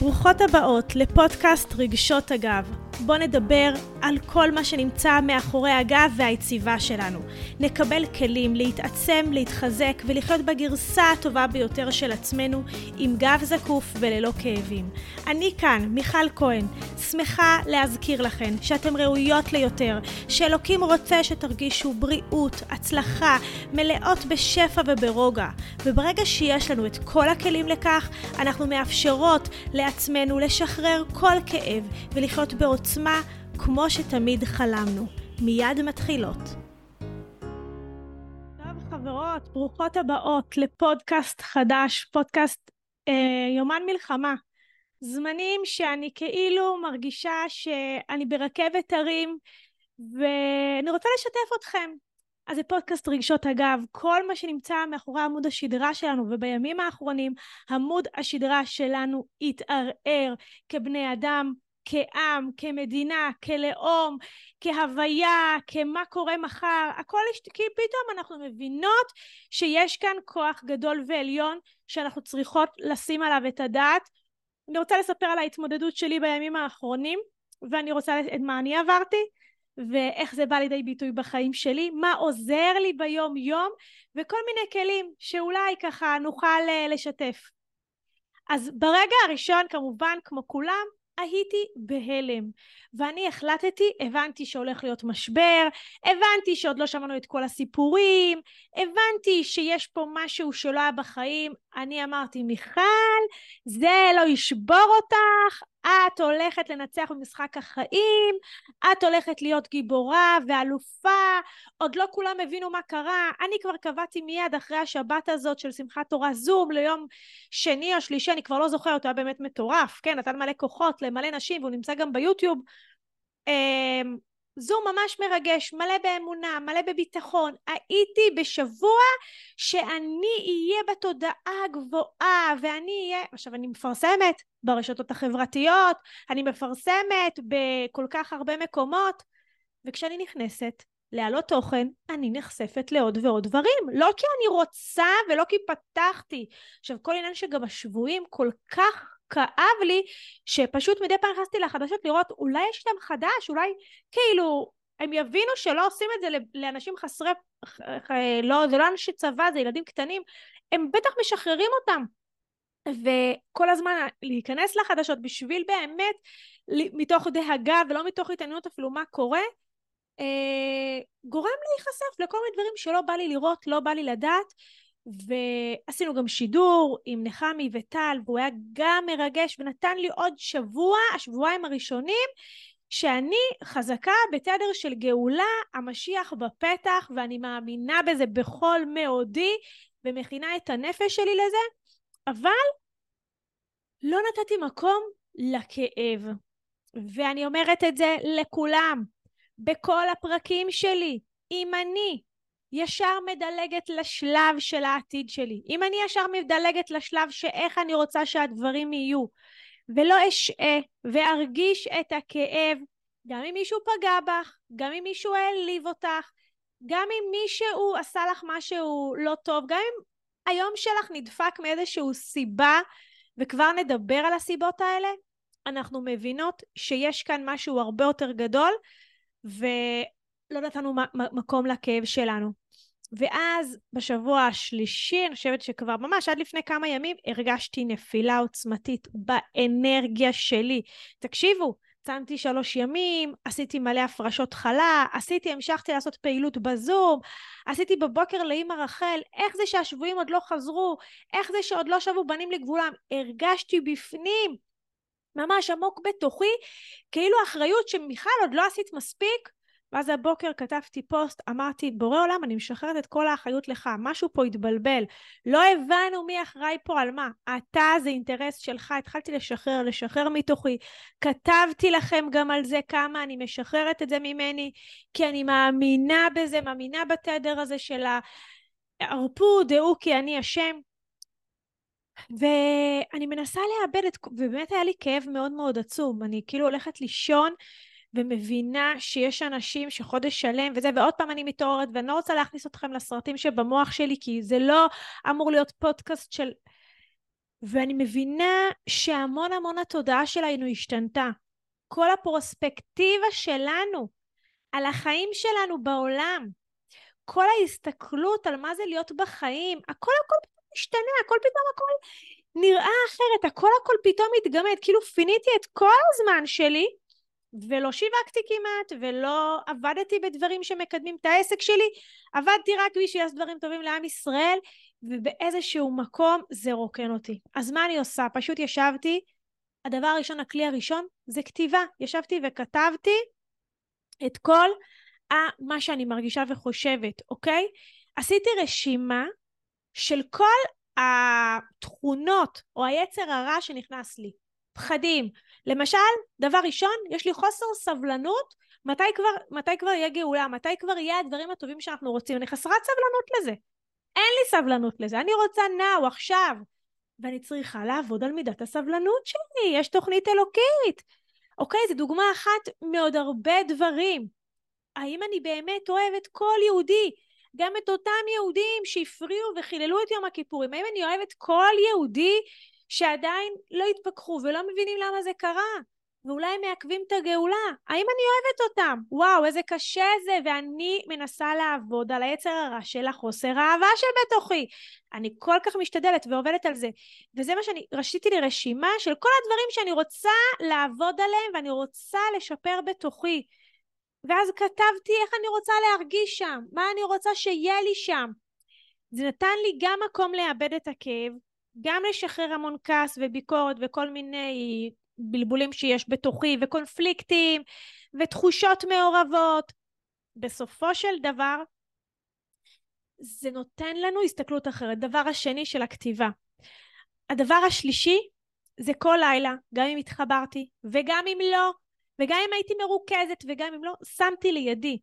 ברוכות הבאות לפודקאסט רגשות הגב. בואו נדבר על כל מה שנמצא מאחורי הגב והיציבה שלנו. נקבל כלים להתעצם, להתחזק ולחיות בגרסה הטובה ביותר של עצמנו עם גב זקוף וללא כאבים. אני כאן, מיכל כהן, שמחה להזכיר לכן שאתן ראויות ליותר, שאלוקים רוצה שתרגישו בריאות, הצלחה, מלאות בשפע וברוגע. וברגע שיש לנו את כל הכלים לכך, אנחנו מאפשרות לעצמנו לשחרר כל כאב ולחיות בעוצמה כמו שתמיד חלמנו. מיד מתחילות. טוב חברות, ברוכות הבאות לפודקאסט חדש, פודקאסט אה, יומן מלחמה. זמנים שאני כאילו מרגישה שאני ברכבת הרים ואני רוצה לשתף אתכם. אז זה פודקאסט רגשות אגב, כל מה שנמצא מאחורי עמוד השדרה שלנו, ובימים האחרונים עמוד השדרה שלנו התערער כבני אדם, כעם, כמדינה, כלאום, כהוויה, כמה קורה מחר, הכל, כי פתאום אנחנו מבינות שיש כאן כוח גדול ועליון שאנחנו צריכות לשים עליו את הדעת. אני רוצה לספר על ההתמודדות שלי בימים האחרונים, ואני רוצה את מה אני עברתי, ואיך זה בא לידי ביטוי בחיים שלי, מה עוזר לי ביום יום, וכל מיני כלים שאולי ככה נוכל אה, לשתף. אז ברגע הראשון כמובן כמו כולם הייתי בהלם. ואני החלטתי, הבנתי שהולך להיות משבר, הבנתי שעוד לא שמענו את כל הסיפורים, הבנתי שיש פה משהו שלא היה בחיים, אני אמרתי מיכל, זה לא ישבור אותך, את הולכת לנצח במשחק החיים, את הולכת להיות גיבורה ואלופה, עוד לא כולם הבינו מה קרה, אני כבר קבעתי מיד אחרי השבת הזאת של שמחת תורה זום ליום שני או שלישי, אני כבר לא זוכרת, הוא היה באמת מטורף, כן, נתן מלא כוחות למלא נשים והוא נמצא גם ביוטיוב. זום ממש מרגש, מלא באמונה, מלא בביטחון. הייתי בשבוע שאני אהיה בתודעה הגבוהה ואני אהיה... עכשיו אני מפרסמת ברשתות החברתיות, אני מפרסמת בכל כך הרבה מקומות, וכשאני נכנסת להעלות תוכן, אני נחשפת לעוד ועוד דברים. לא כי אני רוצה ולא כי פתחתי. עכשיו כל עניין שגם השבויים כל כך כאב לי שפשוט מדי פעם נכנסתי לחדשות לראות אולי יש להם חדש, אולי כאילו הם יבינו שלא עושים את זה לאנשים חסרי, לא, זה לא אנשי צבא, זה ילדים קטנים, הם בטח משחררים אותם. וכל הזמן להיכנס לחדשות בשביל באמת מתוך דאגה ולא מתוך התעניינות אפילו מה קורה, אה, גורם להיחשף לכל מיני דברים שלא בא לי לראות, לא בא לי לדעת, ועשינו גם שידור עם נחמי וטל, והוא היה גם מרגש ונתן לי עוד שבוע, השבועיים הראשונים, שאני חזקה בתדר של גאולה, המשיח בפתח, ואני מאמינה בזה בכל מאודי, ומכינה את הנפש שלי לזה, אבל לא נתתי מקום לכאב. ואני אומרת את זה לכולם, בכל הפרקים שלי. אם אני ישר מדלגת לשלב של העתיד שלי. אם אני ישר מדלגת לשלב שאיך אני רוצה שהדברים יהיו, ולא אשעה וארגיש את הכאב, גם אם מישהו פגע בך, גם אם מישהו העליב אותך, גם אם מישהו עשה לך משהו לא טוב, גם אם היום שלך נדפק מאיזשהו סיבה, וכבר נדבר על הסיבות האלה, אנחנו מבינות שיש כאן משהו הרבה יותר גדול, ולא נתנו מקום לכאב שלנו. ואז בשבוע השלישי, אני חושבת שכבר ממש עד לפני כמה ימים, הרגשתי נפילה עוצמתית באנרגיה שלי. תקשיבו, צמתי שלוש ימים, עשיתי מלא הפרשות חלה, עשיתי, המשכתי לעשות פעילות בזום, עשיתי בבוקר לאימא רחל, איך זה שהשבויים עוד לא חזרו, איך זה שעוד לא שבו בנים לגבולם, הרגשתי בפנים, ממש עמוק בתוכי, כאילו אחריות שמיכל עוד לא עשית מספיק, ואז הבוקר כתבתי פוסט, אמרתי, בורא עולם, אני משחררת את כל האחריות לך, משהו פה התבלבל. לא הבנו מי אחראי פה על מה. אתה זה אינטרס שלך, התחלתי לשחרר, לשחרר מתוכי. כתבתי לכם גם על זה כמה אני משחררת את זה ממני, כי אני מאמינה בזה, מאמינה בתדר הזה של הערפו, דעו כי אני אשם. ואני מנסה לאבד את, ובאמת היה לי כאב מאוד מאוד עצום. אני כאילו הולכת לישון, ומבינה שיש אנשים שחודש שלם וזה, ועוד פעם אני מתעוררת, ואני לא רוצה להכניס אתכם לסרטים שבמוח שלי, כי זה לא אמור להיות פודקאסט של ואני מבינה שהמון המון התודעה שלנו השתנתה. כל הפרוספקטיבה שלנו על החיים שלנו בעולם, כל ההסתכלות על מה זה להיות בחיים, הכל הכל פתאום משתנה, הכל פתאום הכל נראה אחרת, הכל הכל פתאום מתגמד, כאילו פיניתי את כל הזמן שלי ולא שיווקתי כמעט, ולא עבדתי בדברים שמקדמים את העסק שלי, עבדתי רק בשביל לעשות דברים טובים לעם ישראל, ובאיזשהו מקום זה רוקן אותי. אז מה אני עושה? פשוט ישבתי, הדבר הראשון, הכלי הראשון, זה כתיבה. ישבתי וכתבתי את כל מה שאני מרגישה וחושבת, אוקיי? עשיתי רשימה של כל התכונות או היצר הרע שנכנס לי. פחדים. למשל, דבר ראשון, יש לי חוסר סבלנות, מתי כבר, מתי כבר יהיה גאולה? מתי כבר יהיה הדברים הטובים שאנחנו רוצים? אני חסרת סבלנות לזה. אין לי סבלנות לזה, אני רוצה נאו עכשיו. ואני צריכה לעבוד על מידת הסבלנות שלי, יש תוכנית אלוקית. אוקיי, זו דוגמה אחת מעוד הרבה דברים. האם אני באמת אוהבת כל יהודי? גם את אותם יהודים שהפריעו וחיללו את יום הכיפורים. האם אני אוהבת כל יהודי שעדיין לא התפכחו ולא מבינים למה זה קרה? ואולי הם מעכבים את הגאולה. האם אני אוהבת אותם? וואו, איזה קשה זה, ואני מנסה לעבוד על היצר הרע של החוסר האהבה שבתוכי. אני כל כך משתדלת ועובדת על זה. וזה מה שאני, רשיתי לי רשימה של כל הדברים שאני רוצה לעבוד עליהם ואני רוצה לשפר בתוכי. ואז כתבתי איך אני רוצה להרגיש שם, מה אני רוצה שיהיה לי שם. זה נתן לי גם מקום לאבד את הכאב, גם לשחרר המון כעס וביקורת וכל מיני בלבולים שיש בתוכי וקונפליקטים ותחושות מעורבות. בסופו של דבר זה נותן לנו הסתכלות אחרת. דבר השני של הכתיבה. הדבר השלישי זה כל לילה, גם אם התחברתי וגם אם לא, וגם אם הייתי מרוכזת וגם אם לא, שמתי לידי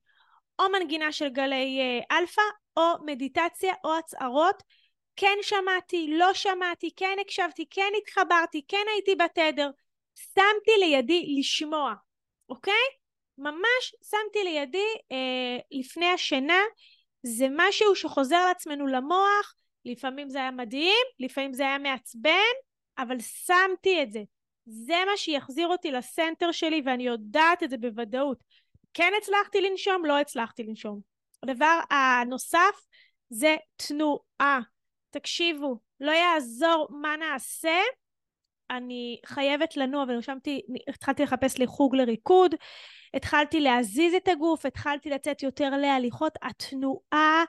או מנגינה של גלי אה, אלפא או מדיטציה או הצהרות כן שמעתי, לא שמעתי, כן הקשבתי, כן התחברתי, כן הייתי בתדר. שמתי לידי לשמוע, אוקיי? ממש שמתי לידי אה, לפני השינה, זה משהו שחוזר לעצמנו למוח, לפעמים זה היה מדהים, לפעמים זה היה מעצבן, אבל שמתי את זה. זה מה שיחזיר אותי לסנטר שלי ואני יודעת את זה בוודאות. כן הצלחתי לנשום, לא הצלחתי לנשום. הדבר הנוסף זה תנועה. תקשיבו, לא יעזור מה נעשה, אני חייבת לנוע, ונרשמתי, התחלתי לחפש לי חוג לריקוד, התחלתי להזיז את הגוף, התחלתי לצאת יותר להליכות, התנועה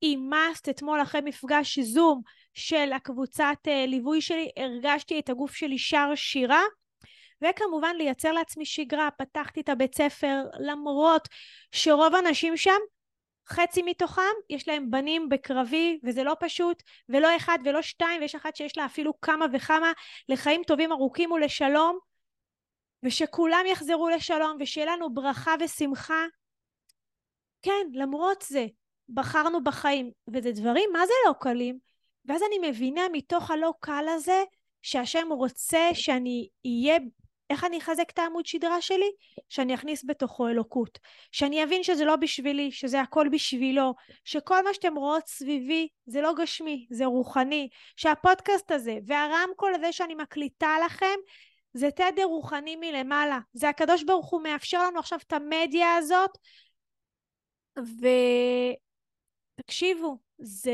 היא must. אתמול אחרי מפגש זום של הקבוצת uh, ליווי שלי, הרגשתי את הגוף שלי שר שירה, וכמובן לייצר לעצמי שגרה, פתחתי את הבית ספר, למרות שרוב האנשים שם חצי מתוכם יש להם בנים בקרבי וזה לא פשוט ולא אחד ולא שתיים ויש אחת שיש לה אפילו כמה וכמה לחיים טובים ארוכים ולשלום ושכולם יחזרו לשלום ושיהיה לנו ברכה ושמחה. כן למרות זה בחרנו בחיים וזה דברים מה זה לא קלים? ואז אני מבינה מתוך הלא קל הזה שהשם רוצה שאני אהיה איך אני אחזק את העמוד שדרה שלי? שאני אכניס בתוכו אלוקות. שאני אבין שזה לא בשבילי, שזה הכל בשבילו, שכל מה שאתם רואות סביבי זה לא גשמי, זה רוחני, שהפודקאסט הזה והרמקול הזה שאני מקליטה לכם זה תדר רוחני מלמעלה. זה הקדוש ברוך הוא מאפשר לנו עכשיו את המדיה הזאת ותקשיבו, זה...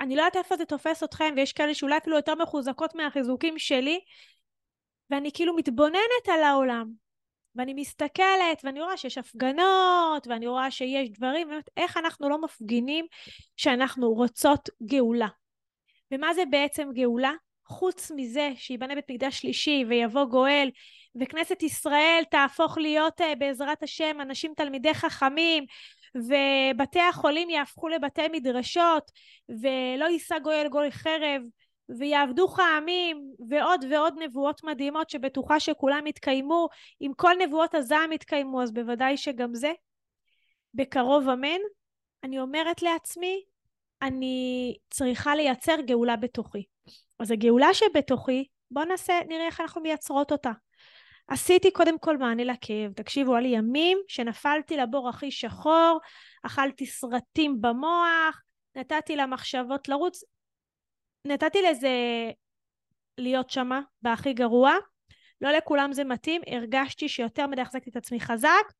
אני לא יודעת איפה זה תופס אתכם ויש כאלה שאולי אפילו יותר מחוזקות מהחיזוקים שלי ואני כאילו מתבוננת על העולם, ואני מסתכלת, ואני רואה שיש הפגנות, ואני רואה שיש דברים, באמת, איך אנחנו לא מפגינים שאנחנו רוצות גאולה. ומה זה בעצם גאולה? חוץ מזה שיבנה בית מקדש שלישי ויבוא גואל וכנסת ישראל תהפוך להיות uh, בעזרת השם אנשים תלמידי חכמים ובתי החולים יהפכו לבתי מדרשות ולא יישא גואל גוי חרב ויעבדוך העמים ועוד ועוד נבואות מדהימות שבטוחה שכולם יתקיימו. אם כל נבואות הזעם יתקיימו אז בוודאי שגם זה. בקרוב אמן. אני אומרת לעצמי אני צריכה לייצר גאולה בתוכי. אז הגאולה שבתוכי בואו נעשה נראה איך אנחנו מייצרות אותה. עשיתי קודם כל מענה לכאב. תקשיבו היה לי ימים שנפלתי לבור הכי שחור אכלתי סרטים במוח נתתי למחשבות לרוץ נתתי לזה להיות שמה בהכי גרוע. לא לכולם זה מתאים, הרגשתי שיותר מדי החזקתי את עצמי חזק,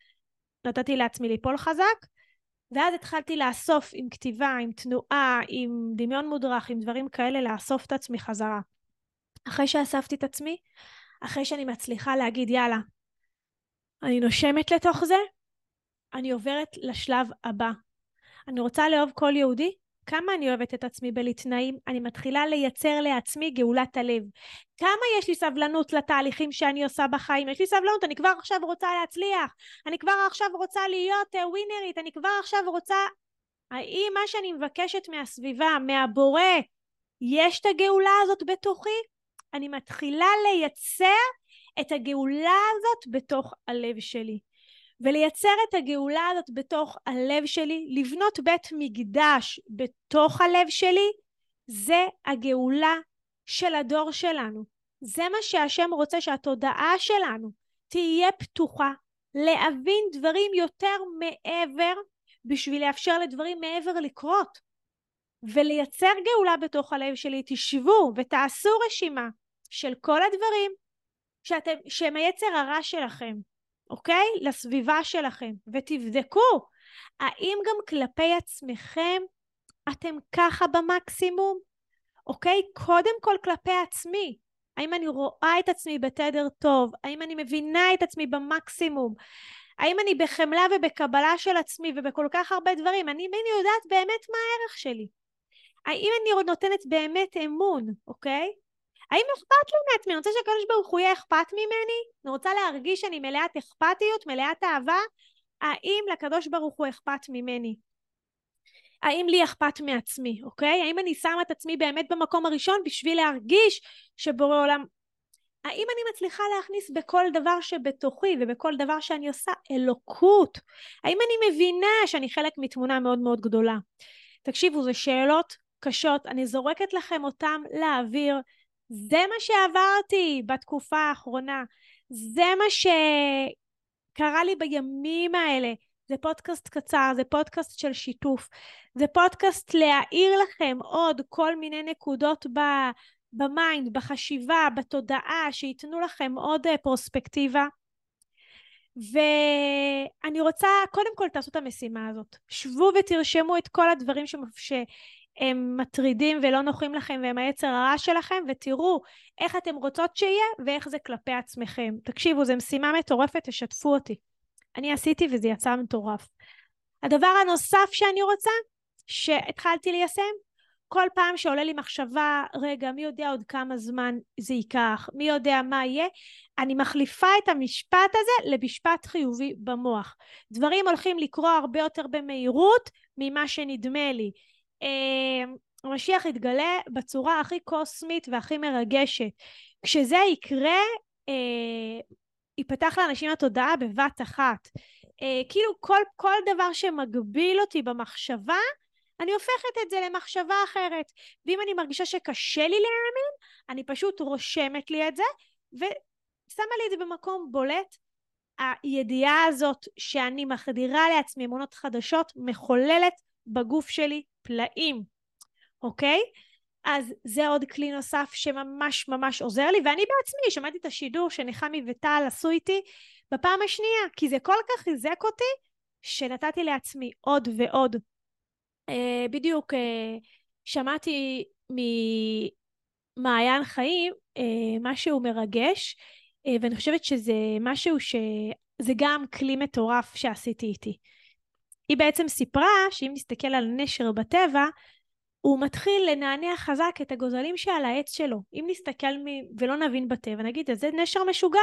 נתתי לעצמי ליפול חזק, ואז התחלתי לאסוף עם כתיבה, עם תנועה, עם דמיון מודרך, עם דברים כאלה, לאסוף את עצמי חזרה. אחרי שאספתי את עצמי, אחרי שאני מצליחה להגיד, יאללה, אני נושמת לתוך זה, אני עוברת לשלב הבא. אני רוצה לאהוב כל יהודי, כמה אני אוהבת את עצמי בלתנאים, אני מתחילה לייצר לעצמי גאולת הלב. כמה יש לי סבלנות לתהליכים שאני עושה בחיים? יש לי סבלנות, אני כבר עכשיו רוצה להצליח, אני כבר עכשיו רוצה להיות ווינרית, אני כבר עכשיו רוצה... האם מה שאני מבקשת מהסביבה, מהבורא, יש את הגאולה הזאת בתוכי? אני מתחילה לייצר את הגאולה הזאת בתוך הלב שלי. ולייצר את הגאולה הזאת בתוך הלב שלי, לבנות בית מקדש בתוך הלב שלי, זה הגאולה של הדור שלנו. זה מה שהשם רוצה שהתודעה שלנו תהיה פתוחה להבין דברים יותר מעבר בשביל לאפשר לדברים מעבר לקרות ולייצר גאולה בתוך הלב שלי. תשבו ותעשו רשימה של כל הדברים שאתם, שהם היצר הרע שלכם, אוקיי? לסביבה שלכם, ותבדקו האם גם כלפי עצמכם אתם ככה במקסימום, אוקיי? קודם כל כלפי עצמי. האם אני רואה את עצמי בתדר טוב? האם אני מבינה את עצמי במקסימום? האם אני בחמלה ובקבלה של עצמי ובכל כך הרבה דברים? אני, אני יודעת באמת מה הערך שלי. האם אני נותנת באמת אמון, אוקיי? האם אכפת לי מעצמי? אני רוצה שהקדוש ברוך הוא יהיה אכפת ממני? אני רוצה להרגיש שאני מלאת אכפתיות, מלאת אהבה? האם לקדוש ברוך הוא אכפת ממני? האם לי אכפת מעצמי, אוקיי? האם אני שמה את עצמי באמת במקום הראשון בשביל להרגיש שבורא עולם... האם אני מצליחה להכניס בכל דבר שבתוכי ובכל דבר שאני עושה אלוקות? האם אני מבינה שאני חלק מתמונה מאוד מאוד גדולה? תקשיבו, זה שאלות קשות, אני זורקת לכם אותן לאוויר. זה מה שעברתי בתקופה האחרונה. זה מה שקרה לי בימים האלה. זה פודקאסט קצר, זה פודקאסט של שיתוף. זה פודקאסט להאיר לכם עוד כל מיני נקודות ב... ב mind, בחשיבה, בתודעה, שייתנו לכם עוד אה, פרספקטיבה. ואני רוצה, קודם כל תעשו את המשימה הזאת. שבו ותרשמו את כל הדברים שמפ... הם מטרידים ולא נוחים לכם והם היצר הרע שלכם, ותראו איך אתם רוצות שיהיה ואיך זה כלפי עצמכם. תקשיבו, זו משימה מטורפת, תשתפו אותי. אני עשיתי וזה יצא מטורף. הדבר הנוסף שאני רוצה, שהתחלתי ליישם, כל פעם שעולה לי מחשבה, רגע, מי יודע עוד כמה זמן זה ייקח, מי יודע מה יהיה, אני מחליפה את המשפט הזה למשפט חיובי במוח. דברים הולכים לקרוא הרבה יותר במהירות ממה שנדמה לי. אה, המשיח יתגלה בצורה הכי קוסמית והכי מרגשת. כשזה יקרה, אה, ייפתח לאנשים התודעה בבת אחת. אה, כאילו כל, כל דבר שמגביל אותי במחשבה, אני הופכת את זה למחשבה אחרת. ואם אני מרגישה שקשה לי להאמין, אני פשוט רושמת לי את זה, ושמה לי את זה במקום בולט. הידיעה הזאת שאני מחדירה לעצמי אמונות חדשות מחוללת בגוף שלי פלאים, אוקיי? אז זה עוד כלי נוסף שממש ממש עוזר לי, ואני בעצמי שמעתי את השידור שנחמי וטל עשו איתי בפעם השנייה, כי זה כל כך חיזק אותי, שנתתי לעצמי עוד ועוד. אה, בדיוק אה, שמעתי ממעיין חיים אה, משהו מרגש, אה, ואני חושבת שזה משהו ש... זה גם כלי מטורף שעשיתי איתי. היא בעצם סיפרה שאם נסתכל על נשר בטבע, הוא מתחיל לנענע חזק את הגוזלים שעל העץ שלו. אם נסתכל מ... ולא נבין בטבע, נגיד, זה נשר משוגע.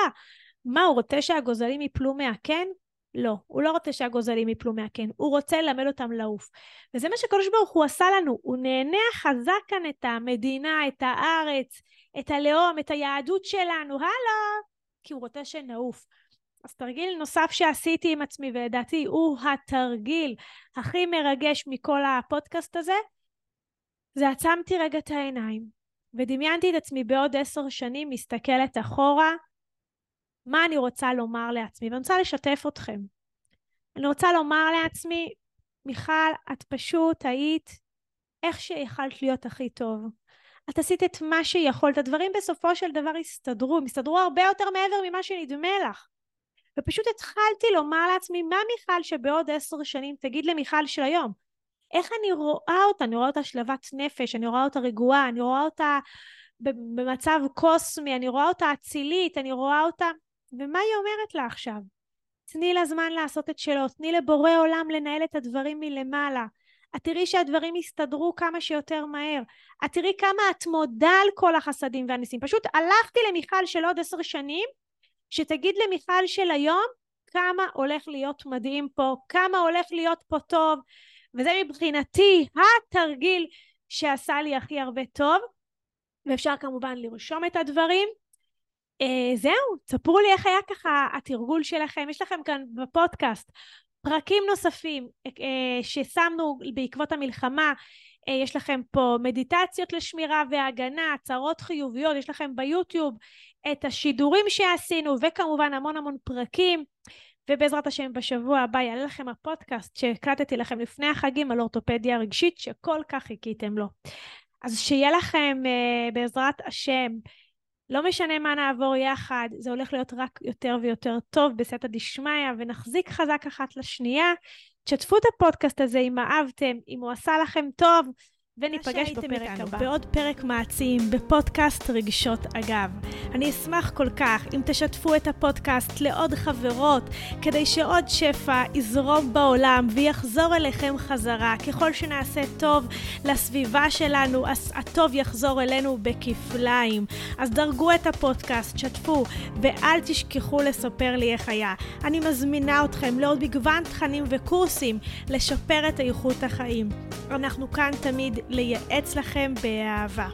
מה, הוא רוצה שהגוזלים יפלו מהקן? לא, הוא לא רוצה שהגוזלים יפלו מהקן, הוא רוצה ללמד אותם לעוף. וזה מה שקדוש ברוך הוא עשה לנו, הוא נהנה חזק כאן את המדינה, את הארץ, את הלאום, את היהדות שלנו, הלו, כי הוא רוצה שנעוף. אז תרגיל נוסף שעשיתי עם עצמי, ולדעתי הוא התרגיל הכי מרגש מכל הפודקאסט הזה, זה עצמתי רגע את העיניים, ודמיינתי את עצמי בעוד עשר שנים מסתכלת אחורה, מה אני רוצה לומר לעצמי, ואני רוצה לשתף אתכם. אני רוצה לומר לעצמי, מיכל, את פשוט היית איך שיכלת להיות הכי טוב. את עשית את מה שיכולת, הדברים בסופו של דבר הסתדרו, הם הסתדרו הרבה יותר מעבר ממה שנדמה לך. ופשוט התחלתי לומר לעצמי, מה מיכל שבעוד עשר שנים תגיד למיכל של היום? איך אני רואה אותה? אני רואה אותה שלוות נפש, אני רואה אותה רגועה, אני רואה אותה במצב קוסמי, אני רואה אותה אצילית, אני רואה אותה... ומה היא אומרת לה עכשיו? תני לה זמן לעשות את שלו, תני לבורא עולם לנהל את הדברים מלמעלה. את תראי שהדברים יסתדרו כמה שיותר מהר. את תראי כמה את מודה על כל החסדים והניסים. פשוט הלכתי למיכל של עוד עשר שנים, שתגיד למיכל של היום כמה הולך להיות מדהים פה, כמה הולך להיות פה טוב, וזה מבחינתי התרגיל שעשה לי הכי הרבה טוב, ואפשר כמובן לרשום את הדברים. Uh, זהו, ספרו לי איך היה ככה התרגול שלכם. יש לכם כאן בפודקאסט פרקים נוספים uh, ששמנו בעקבות המלחמה. Uh, יש לכם פה מדיטציות לשמירה והגנה, הצהרות חיוביות, יש לכם ביוטיוב את השידורים שעשינו, וכמובן המון המון פרקים. ובעזרת השם בשבוע הבא יעלה לכם הפודקאסט שהקלטתי לכם לפני החגים על אורתופדיה רגשית שכל כך חיכיתם לו. אז שיהיה לכם uh, בעזרת השם לא משנה מה נעבור יחד, זה הולך להיות רק יותר ויותר טוב בסייעתא דשמיא, ונחזיק חזק אחת לשנייה. תשתפו את הפודקאסט הזה אם אהבתם, אם הוא עשה לכם טוב, וניפגש בפרק הבא. בעוד פרק מעצים בפודקאסט רגשות אגב. אני אשמח כל כך אם תשתפו את הפודקאסט לעוד חברות, כדי שעוד שפע יזרום בעולם ויחזור אליכם חזרה. ככל שנעשה טוב לסביבה שלנו, אז הטוב יחזור אלינו בכפליים. אז דרגו את הפודקאסט, שתפו, ואל תשכחו לספר לי איך היה. אני מזמינה אתכם לעוד מגוון תכנים וקורסים לשפר את איכות החיים. אנחנו כאן תמיד לייעץ לכם באהבה.